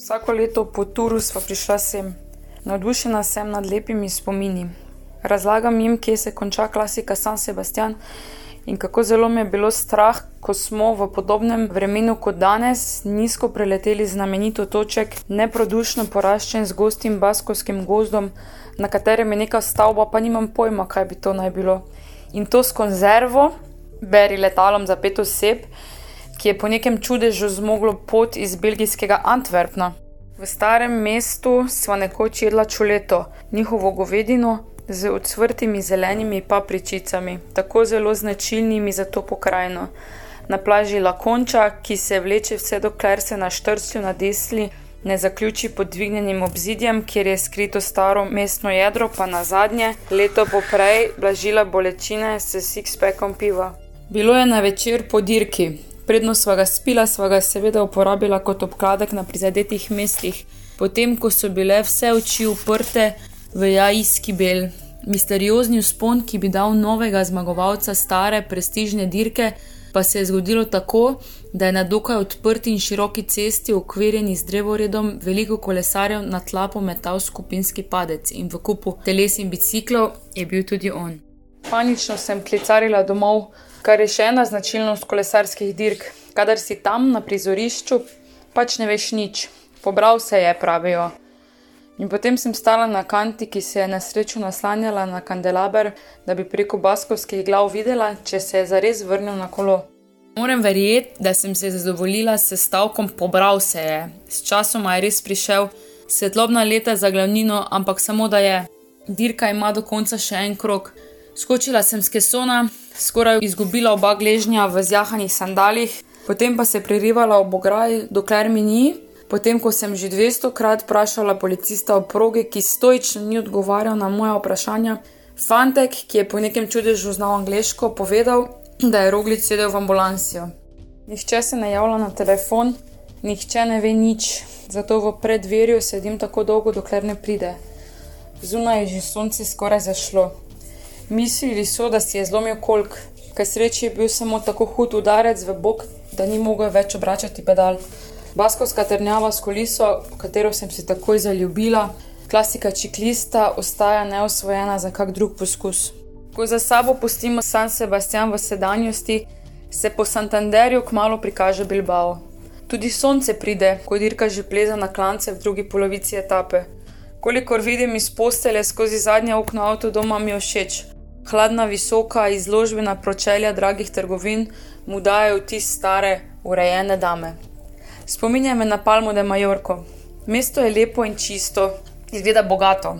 Vsako leto po turu smo prišla sem, navdušena sem nad lepimi spomini. Razlagam jim, kje se konča klasika San Sebastian in kako zelo me je bilo strah, ko smo v podobnem vremenu kot danes nizko preleteli znamenito toček, neprodušno poraščen z gostim baskovskim gozdom, na katerem je neka stavba, pa nimam pojma, kaj bi to naj bilo. In to s konzervo, beri letalom za pet oseb, ki je po nekem čudežu zmoglo pot iz belgijskega Antwerpna. V starem mestu smo nekoč jedla čuleto, njihovo govedino, z odsvrtimi zelenimi papričicami, tako zelo značilnimi za to pokrajino. Na plaži Lakonča, ki se vleče vse dokler se na štrslju na desni ne zaključi pod dvignjenim obzidjem, kjer je skrito staro mestno jedro, pa na zadnje, leto poprej, blažila bolečine s six-packom piva. Bilo je na večer po dirki. Predno sva ga spila, sva ga seveda uporabila kot obkladek na prizadetih mestih. Potem, ko so bile vse oči uprte v jajski bel, misteriozni uspon, ki bi dal novega zmagovalca stare prestižne dirke, pa se je zgodilo tako, da je na dokaj odprti in široki cesti, ukvirjeni z drevoredom, veliko kolesarjev na tla pometal skupinski padec in v kupu teles in biciklov je bil tudi on. Panično sem klicarila domov, kar je še ena značilnost kolesarskih dirk. Kadar si tam na prizorišču, pač ne veš nič. Pobral se je, pravijo. In potem sem stala na kanti, ki se je na srečo naslanjala na kandelaber, da bi preko baskovskih glav videla, če se je zares vrnil na kolo. Moram verjeti, da sem se zadovoljila s stavkom pobral se je. S časom je res prišel svetlobna leta za glavnino, ampak samo da je. Dirka ima do konca še en krok. Skočila sem z kesona, skoraj izgubila oba gležnja v zjahanih sandalih, potem pa se prerivala ob ograj, dokler mi ni, Potem, ko sem že 200 krat vprašala policista o progi, ki stoično ni odgovarjal na moja vprašanja, fantek, ki je po nekem čudežu znal angliško, povedal, da je roglic sedel v ambulansijo. Nihče se ne javlja na telefon, nihče ne ve nič, zato v predverju sedim tako dolgo, dokler ne pride. Zunaj je že sonce skoraj zašlo. Mislili so, da si je zlomil kolk, kaj sreči je bil samo tako hud udarec v bok, da ni mogel več obračati pedal. Baskovska trnjava s koliso, v katero sem se takoj zaljubila, klasika čiklista, ostaja neosvojena za kak drug poskus. Ko za sabo pustimo San Sebastian v sedanjosti, se po Santanderju kmalo prikaže Bilbao. Tudi sonce pride, ko dirka že pleza na klance v drugi polovici etape. Kolikor vidim iz postele skozi zadnje okno avtodoma, mi je všeč. Hladna, visoka, izložbena pročelja dragih trgovin mu dajo vtis stare, urejene dame. Spominja me na Palmo de Majorko. Mesto je lepo in čisto, izgleda bogato.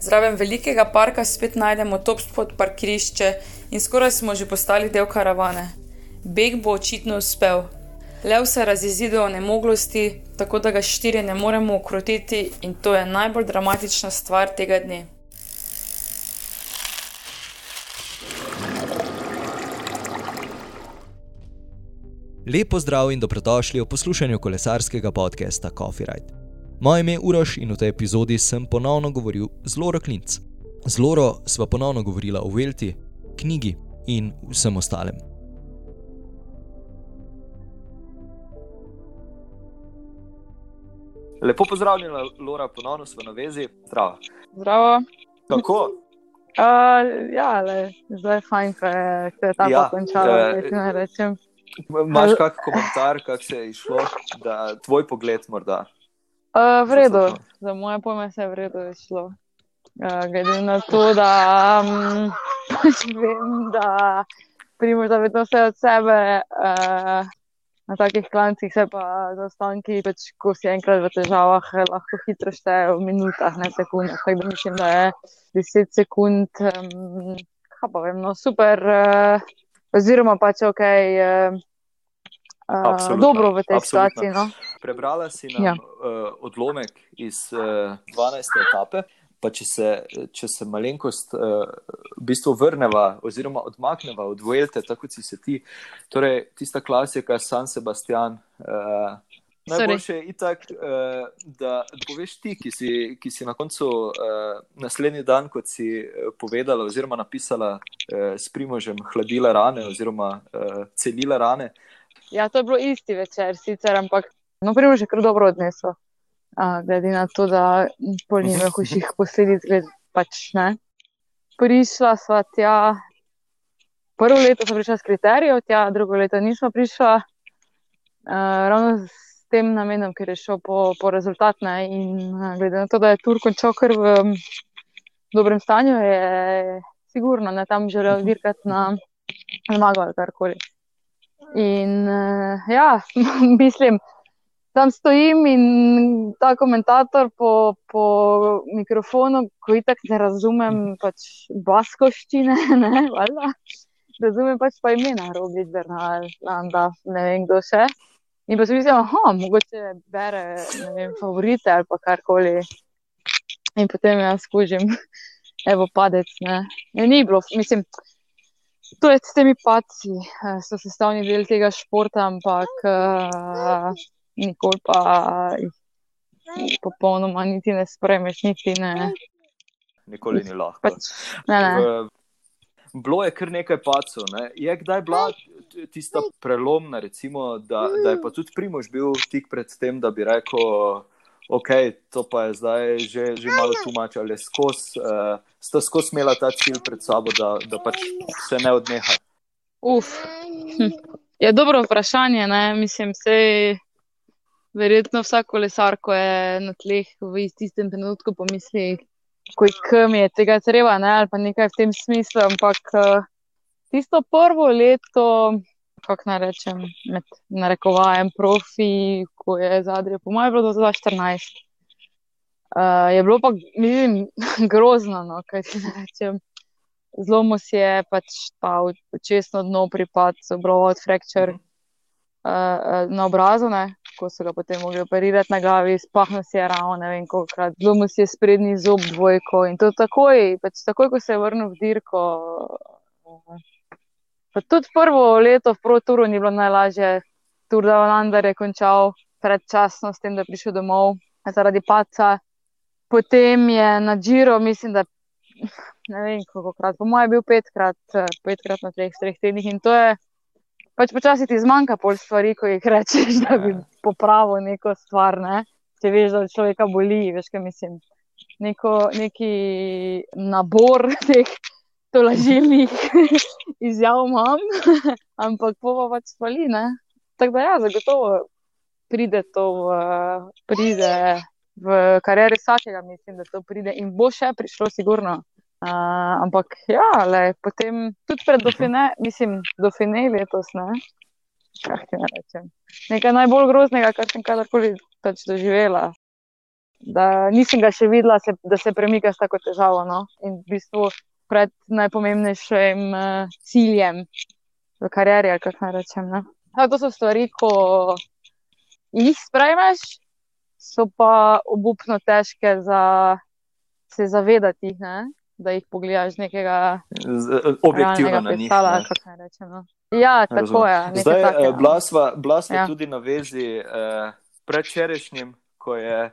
Zraven velikega parka spet najdemo top spot parkirišče in skoraj smo že postali del karavane. Beg bo očitno uspel. Lev se razjezide o nemoglosti, tako da ga štiri ne moremo ukrotiti in to je najbolj dramatična stvar tega dne. Lepo zdrav in dobrodošli v poslušanju kolesarskega podcasta Coffee Ride. Moje ime je Uroš in v tej epizodi sem ponovno govoril z Loro Klinc. Z Loro sva ponovno govorila o Velti, knjigi in vsem ostalem. Lepo pozdravljena, Lora, ponovno smo na vezi. Zdravo. Zdravo. Kako? Uh, ja, le, zdaj je fajn, ko je, je ta ja, končala. Uh, Imáš kak komentar, kako se je išlo, da tvoj pogled morda? Uh, v redu, za moje pojme se je v redu išlo. Uh, glede na to, da um, vem, da primož da vedno vse od sebe, uh, na takih klancih se pa zaostanki, pač, ko si enkrat v težavah, lahko hitro šteje v minutah, ne sekundah. Tako da mislim, da je 10 sekund, um, kaj pa vem, no super. Uh, oziroma pač ok, uh, uh, dobro v tej situaciji. No? Prebrala si nam ja. uh, odlomek iz uh, 12. etape. Pa če se, če se malenkost uh, v bistvu vrneva, oziroma odmakneva od Vuelte, tako kot si se ti, torej tista klasika San Sebastian, uh, Najboljše je itak, uh, da poveš ti, ki si, ki si na koncu uh, naslednji dan, kot si uh, povedala, oziroma napisala uh, s primožem, hladila rane, oziroma uh, celila rane. Ja, to je bilo isti večer, sicer, ampak no, primož je kar dobro odnesel. uh, glede na to, da pol nima hujših posledic, gled, pač ne. Prišla sva tja, prvo leto sem prišla s kriterijev, tja drugo leto nismo prišla, uh, ravno tem namenom, ker je šel po, po rezultat. Ne? In uh, glede na to, da je Turk končal kar v um, dobrem stanju, je sigurno, da tam želel dirkati na zmago ali karkoli. In uh, ja, mislim, tam stojim in ta komentator po, po mikrofonu, ko itak ne razumem pač baskoščine, ne, valjda, razumem pač pa imena, Robič, Bernal, Landa, ne vem kdo še. In pa si mislim, da mogoče bere vem, favorite ali pa karkoli. In potem jaz skužim, evo padec. Ne. Ne, ni bilo, mislim, to je s temi paci, eh, so sestavni del tega športa, ampak uh, nikoli pa jih popolnoma niti ne spremeš, niti ne. Nikoli ni lahko. Pač, ne, ne. Bilo je kar nekaj pacov. Ne? Je kdaj bila tista prelomna, recimo, da, da je pa tudi Primož bil tik pred tem, da bi rekel, ok, to pa je zdaj že, že malo tumač ali skos, uh, sta skos imela ta cilj pred sabo, da, da pač se ne odneha. Uf. Hm. Je dobro vprašanje, ne? mislim, se verjetno vsak kolesar, ko je na tleh v istem trenutku pomisli, mi je tega treba, ne? ali pa nekaj v tem smislu. Ampak eh, tisto prvo leto, kako naj rečem, med narekovajem profi, ko je zadnje, po mojem, bilo 2014. Uh, je bilo pa, mislim, grozno, no, kaj ti rečem. Zelo mu si je pač ta očesno dno pripad, obrod, fracture uh, na obrazu, ne, ko so ga potem mogli operirati na glavi, spahno si je ravno, ne vem koliko krat, zelo mu si je sprednji zob dvojko in to takoj, pač takoj, ko se je vrnil v dirko. Pa tudi prvo leto v Proturu ni bilo najlažje, tudi da je končal predčasno s tem, da je prišel domov zaradi paca. Potem je na Džiro, mislim, da ne vem koliko krat, po mojem je bil petkrat, petkrat na treh, treh tednih in to je pač počasi ti zmanjka pol stvari, ko jih rečeš, da bi popravil neko stvar. Ne? Če veš, da človeka boli, veš, kaj mislim. Neko, neki nabor teh tolažilnih izjav imam, ampak po pa pač spali. Tako da ja, zagotovo pride to v, pride v karieri vsakega, mislim, da to pride in bo še prišlo, sigurno. Uh, ampak ja, le, potem tudi pred dofine, mislim, dofine letos, ne. ne Nekaj najbolj groznega, kar sem kadarkoli pač doživela. Da nisem ga še videla, se, da se premika s tako težavo. No? In v bistvu pred najpomembnejšim uh, ciljem v karieri, ali kako naj rečem. Ne? Ja, to so stvari, ko jih sprejmeš, so pa obupno težke za se zavedati. Ne? Da jih pogledaš nekega objektivnega predstava. No. Ja, tako je. Zdaj, take, blasva, blasva ja. tudi na vezi eh, predčerajšnjim, ko je.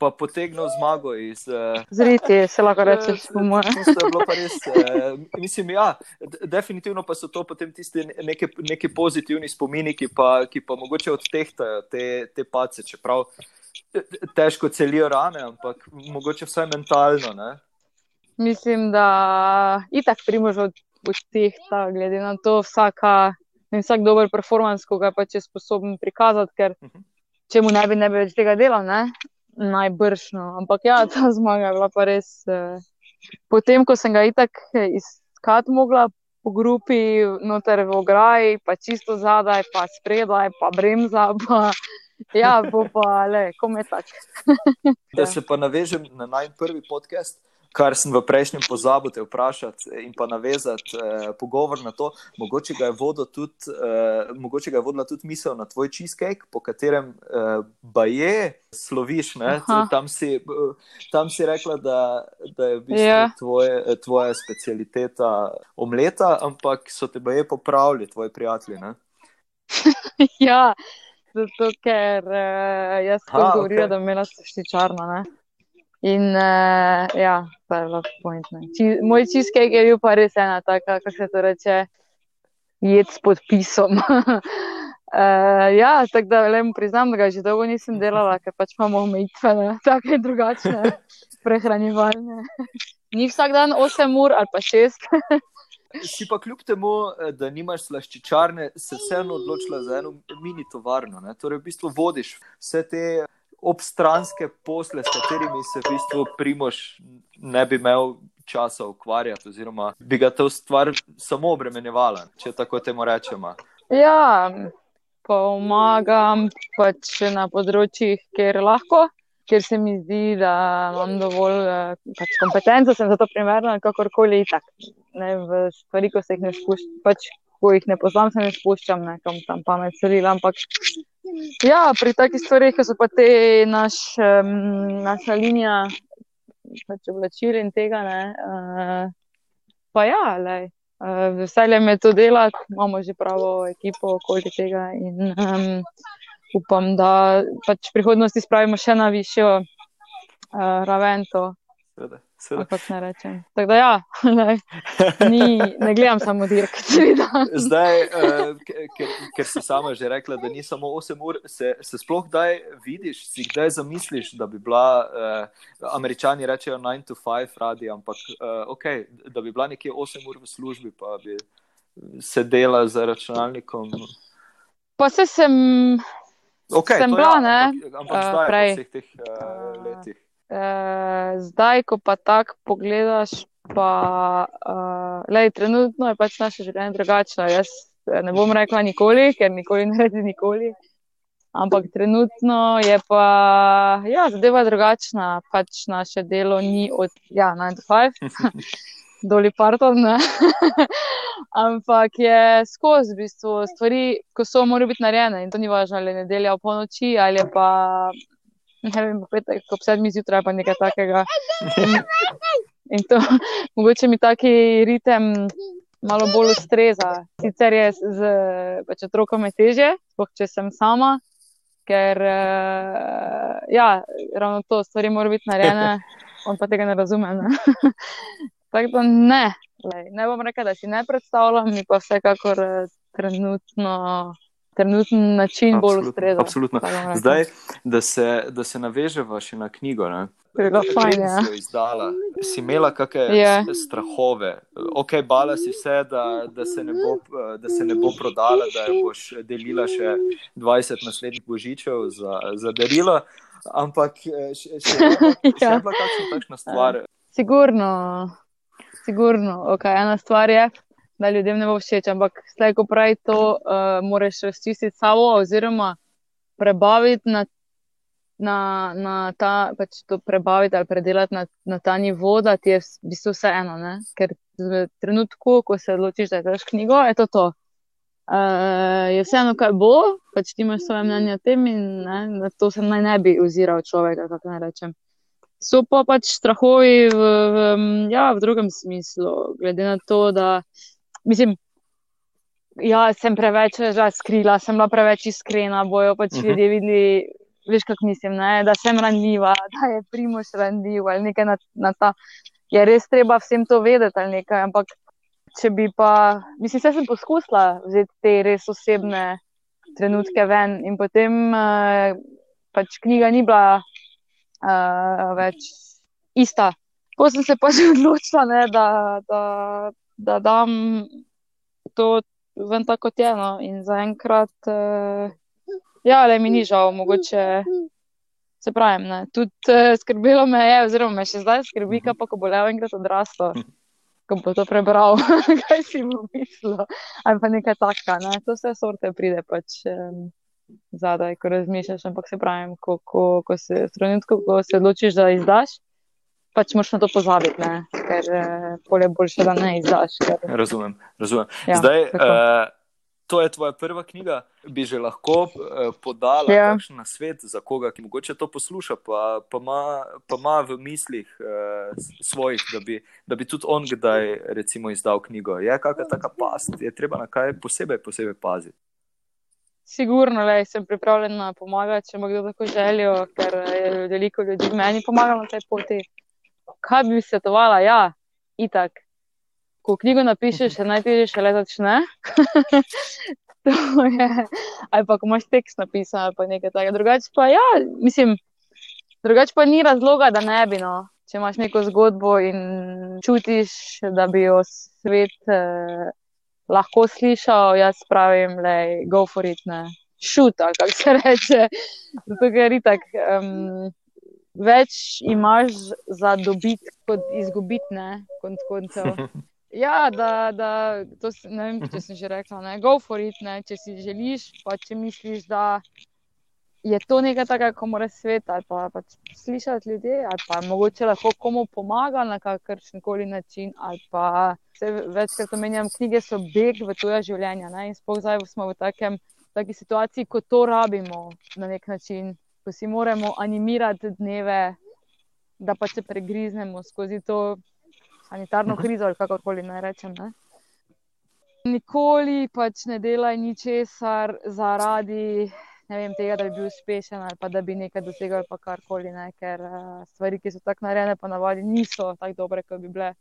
Pa potegnil zmago iz. Uh, Zriti, se lahko reče, po mojem. Uh, mislim, ja, definitivno pa so to potem tisti neki, neki pozitivni spomini, ki pa, ki pa mogoče odtehtajo te, te pace, čeprav težko celijo rane, ampak mogoče vsaj mentalno. Ne? Mislim, da itak primož od, od teh, ta, glede na to, vsaka, vsak dober performance, ko ga pač je sposoben prikazati, ker mhm. če mu ne bi, ne bi več tega delal, ne? najbršno. Ampak ja, ta zmaga je bila pa res. Eh, potem, ko sem ga itak iskati mogla po grupi, noter v ograji, pa čisto zadaj, pa spredaj, pa bremza. Pa, Ja, bo pa le, kome tako. da se pa navežem na najprvi podcast, kar sem v prejšnjem pozabil te vprašati in pa navezati eh, pogovor na to, mogoče ga, tudi, eh, mogoče ga je vodila tudi misel na tvoj cheesecake, po katerem eh, baje sloviš. Tam si, tam si rekla, da, da je v bistvu yeah. Ja. tvoje, tvoja specialiteta omleta, ampak so te baje popravili, tvoji prijatelji. ja. Zato, ker uh, jaz sem govorila, okay. da imaš štičarno. In uh, ja, to je bilo pointno. Moj cheesecake je bil pa res ena taka, kako se to reče, jed s podpisom. uh, ja, tako da le mu priznam, da ga že dolgo nisem delala, ker pač imamo omejitvene, tako in drugačne prehranjevalne. Ni vsak dan 8 ur ali pa 6. Si pa kljub temu, eh, da nimaš slaščičarne, se vseeno odločila za eno mini tovarno. Ne? Torej, v bistvu vodiš vse te obstranske posle, s katerimi se v bistvu primoš ne bi imel časa ukvarjati, oziroma bi ga to stvar samo obremenjevala, če tako temu rečemo. Ja, pomagam pač na področjih, kjer lahko ker se mi zdi, da imam dovolj eh, pač kompetenco, sem za to primerna, kakorkoli tak. Ne, v stvari, ko se jih ne spuščam, pač, ko jih ne poznam, se ne spuščam, ne kam tam pamet celila. Ampak ja, pri takih stvarih, ko so pa te naš, um, naša linija, pač oblačil in tega, ne, uh, pa ja, lej. Uh, veselje me to delati, imamo že pravo ekipo okoli tega. In, um, upam, da pač v prihodnosti spravimo še na višjo uh, raven. Sveda, sveda. Kako ne rečem. Tako da, ja, ne, ni, ne gledam samo dirk. Zdaj, uh, ker, ker si sama že rekla, da ni samo 8 ur, se, se sploh kdaj vidiš, si kdaj zamisliš, da bi bila, uh, američani rečejo 9 to 5 radi, ampak uh, okay, da bi bila nekje 8 ur v službi, pa bi sedela za računalnikom. Pa se sem Okay, sem bila, ja, ne, ampak, ampak uh, zdaj, prej. po vseh teh uh, letih. Uh, zdaj, ko pa tako pogledaš, pa uh, lej, trenutno je pač naše življenje drugačno. Jaz ne bom rekla nikoli, ker nikoli ne rečem nikoli. Ampak trenutno je pa ja, zadeva drugačna, pač naše delo ni od ja, 9 do 5, doli parton. Ampak je skozi v bistvu stvari, ko so morali biti narejene in to ni važno, ali je nedelja v polnoči ali pa ne vem, petek ob sedmi zjutraj pa nekaj takega. In, in to mogoče mi taki ritem malo bolj ustreza. Sicer je z, pač otrokom je teže, sploh če sem sama, ker uh, ja, ravno to stvari morajo biti narejene, on pa tega ne razume. Ne? Tako da ne, Lej, ne bom rekel, da si ne predstavljam, mi pa vsekakor eh, trenutno. Trenutni način bolj ustreza. Absolutno. Zdaj, da se, da se navežemo še na knjigo. Fajn, ja. si, izdala, si imela kakšne yeah. strahove? Ok, bala si se, da, da, se bo, da se ne bo prodala, da boš delila še 20 naslednjih božičev za, za darilo, ampak eh, še, še, še, še ja. bila kakšna takšna stvar? Sigurno sigurno. Okay, ena stvar je, da ljudem ne bo všeč, ampak zdaj, ko pravi to, uh, moraš razčistiti sabo oziroma prebaviti na, na, na ta, pač to prebaviti ali predelati na, na ta nivo, da ti je v bistvu vse eno. Ne? Ker v trenutku, ko se odločiš, da imaš knjigo, je to to. Uh, je vseeno, kaj bo, pač ti imaš svoje mnenje o tem in ne, na to se naj ne bi oziral človek, kako naj rečem. So pa pač strahovi v, v, ja, v drugem smislu, glede na to, da mislim, ja, sem preveč razkrila, sem bila preveč iskrena, bojo pač uh mhm. -huh. ljudje videli, veš, kako mislim, ne, da sem ranljiva, da je primoš ranljiv ali nekaj na, na ta. Je res treba vsem to vedeti ali nekaj, ampak če bi pa, mislim, vse sem poskusila vzeti te res osebne trenutke ven in potem uh, pač knjiga ni bila uh, več ista. Ko sem se pač odločila, ne, da, da, da dam to ven tako kot je. No. In zaenkrat, uh, ja, le mi ni žal, mogoče. Se pravi, tudi uh, skrbelo me je, oziroma me še zdaj skrbi, kaj pa, ko bo levo enkrat odraslo, ko bo to prebral, kaj si mu mislil. Ali pa nekaj takega, ne? to vse sorte pride pač. Um, zadaj, ko razmišljaš. Ampak se pravi, ko, ko, ko se trenutku, ko se odločiš, da izdaš, pač moraš na to pozabiti, ne? ker je boljše, da ne izdaš. Ker... Razumem. razumem. Ja, Zdaj, uh, to je tvoja prva knjiga. Bi že lahko uh, podala ja. na svet za koga, ki mogoče to posluša, pa, pa, ima, pa ima v mislih uh, svojih, da bi, da bi tudi on kdaj recimo, izdal knjigo. Je kakšna taka past, je treba na kaj posebej, posebej paziti. Sigurno, da sem pripravljena pomagati, če ima kdo tako željo, ker je veliko ljudi meni pomagalo na tej poti. Kaj bi svetovala? Ja, itak. Ko knjigo napišeš, se najtežje šele začne. ali pa ko imaš tekst napisan, ali pa nekaj takega. Drugače pa, ja, mislim, drugače pa ni razloga, da ne bi. No. Če imaš neko zgodbo in čutiš, da bi jo svet eh, lahko slišal, jaz pravim, je go for it, ne. šuta, kako se reče. Zato, ker je tako, um, več imaš za dobiti, kot izgubiti, ne, konc koncev. Ja, da, da to ne vem, če sem že rekla, ne, go for it, ne, če si želiš, pa če misliš, da je to nekaj takega, ko mora svet ali pa, pa slišati ljudi, ali pa mogoče lahko komu pomaga na kakršen koli način, ali pa se večkrat omenjam, knjige so beg v tuja življenja, ne, in spoh zdaj smo v takem, taki situaciji, ko to rabimo na nek način, ko si moramo animirati dneve, da pa se pregriznemo skozi to sanitarno mhm. krizo ali kakorkoli naj rečem. Ne? Nikoli pač ne delaj ničesar zaradi vem, tega, da bi bil uspešen ali pa da bi nekaj dosegel ali karkoli. Ne? Ker uh, stvari, ki so tako narejene, pa navadi niso tako dobre, kot bi bile,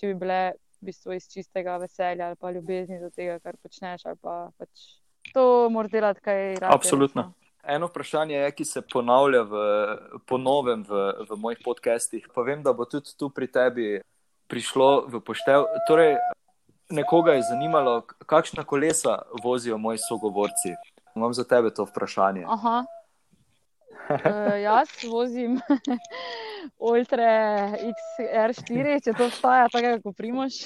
če bi bile v bistvu iz čistega veselja ali pa ljubezni do tega, kar počneš. Pa, pač, to moraš delati, kaj rečeš. Absolutno. Resno. Eno vprašanje je, ki se ponavlja v, ponovem v, v mojih podcestih. Pa vem, da bo tudi tu pri tebi prišlo v poštev. Torej, nekoga je zanimalo, kakšna kolesa vozijo moji sogovorci. Imam za tebe to vprašanje. Aha. Uh, jaz vozim Ultra XR4, če to staja tako, kot primoš.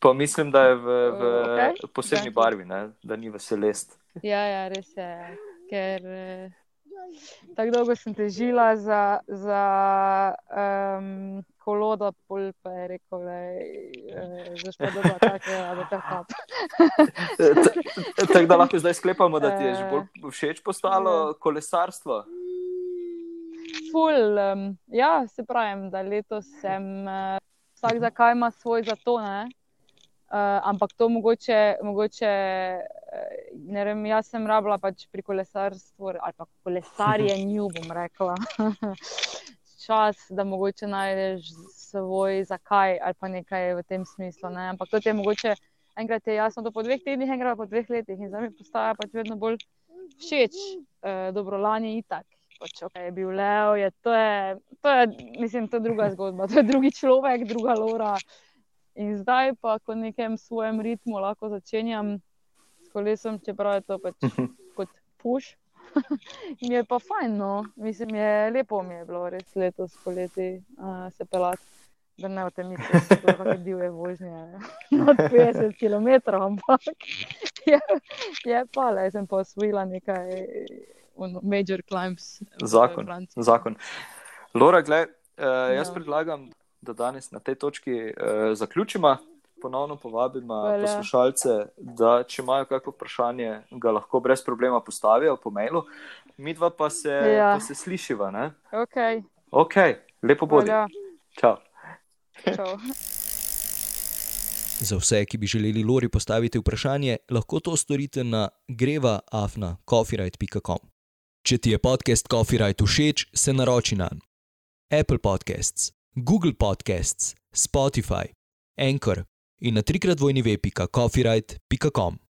Pa mislim, da je v, v okay. posebni barvi, ne? da ni v celest. Ja, ja, res je. Ker eh, tako dolgo sem težila za, za um, kolo, da pol pa je rekel, da je zaškodoba tako, da je kar Tako da lahko zdaj sklepamo, da ti je že bolj všeč postalo ja. kolesarstvo. Ful, um, ja, se pravim, da letos sem uh, vsak za kaj ima svoj za to, ne? Uh, ampak to mogoče, mogoče ne vem, jaz sem rabila pač pri kolesarstvu ali pa kolesarjenju, bom rekla. čas, da mogoče najdeš svoj zakaj ali pa nekaj v tem smislu. Ne? Ampak to je mogoče enkrat je jasno, da po dveh tednih, enkrat po dveh letih in za me postaja pač vedno bolj všeč, uh, dobro lani in tak. Pač, okay, je bil Leo, je, to, je, to je, mislim, to je druga zgodba, to je drugi človek, druga lora. In zdaj pa, ko v nekem svojem ritmu lahko začenjam kolesom, čeprav je to pač kot puš, mi je pa fajn, no. mislim, je lepo mi je bilo res letos poleti uh, se pelati. Da ne v tem misli, da je divje vožnje od 50 km, ampak je, je pa le, sem pa osvojila nekaj major climbs. Zakon. zakon. Lora, gled, uh, jaz ja. predlagam, da danes na tej točki uh, zaključimo ponovno povabim poslušalce, da če imajo kakšno vprašanje, ga lahko brez problema postavijo po mailu. Mi dva pa se, ja. pa se slišiva. Okay. ok, lepo bodi. Čau. Čau. Za vse, ki bi želeli Lori postaviti vprašanje, lahko to storite na greva.afna.coffeeright.com. Če ti je podcast Coffeeright všeč, se naroči na Apple Podcasts, Google Podcasts, Spotify, Anchor in na trikrat vojni ve.coffeeright.com.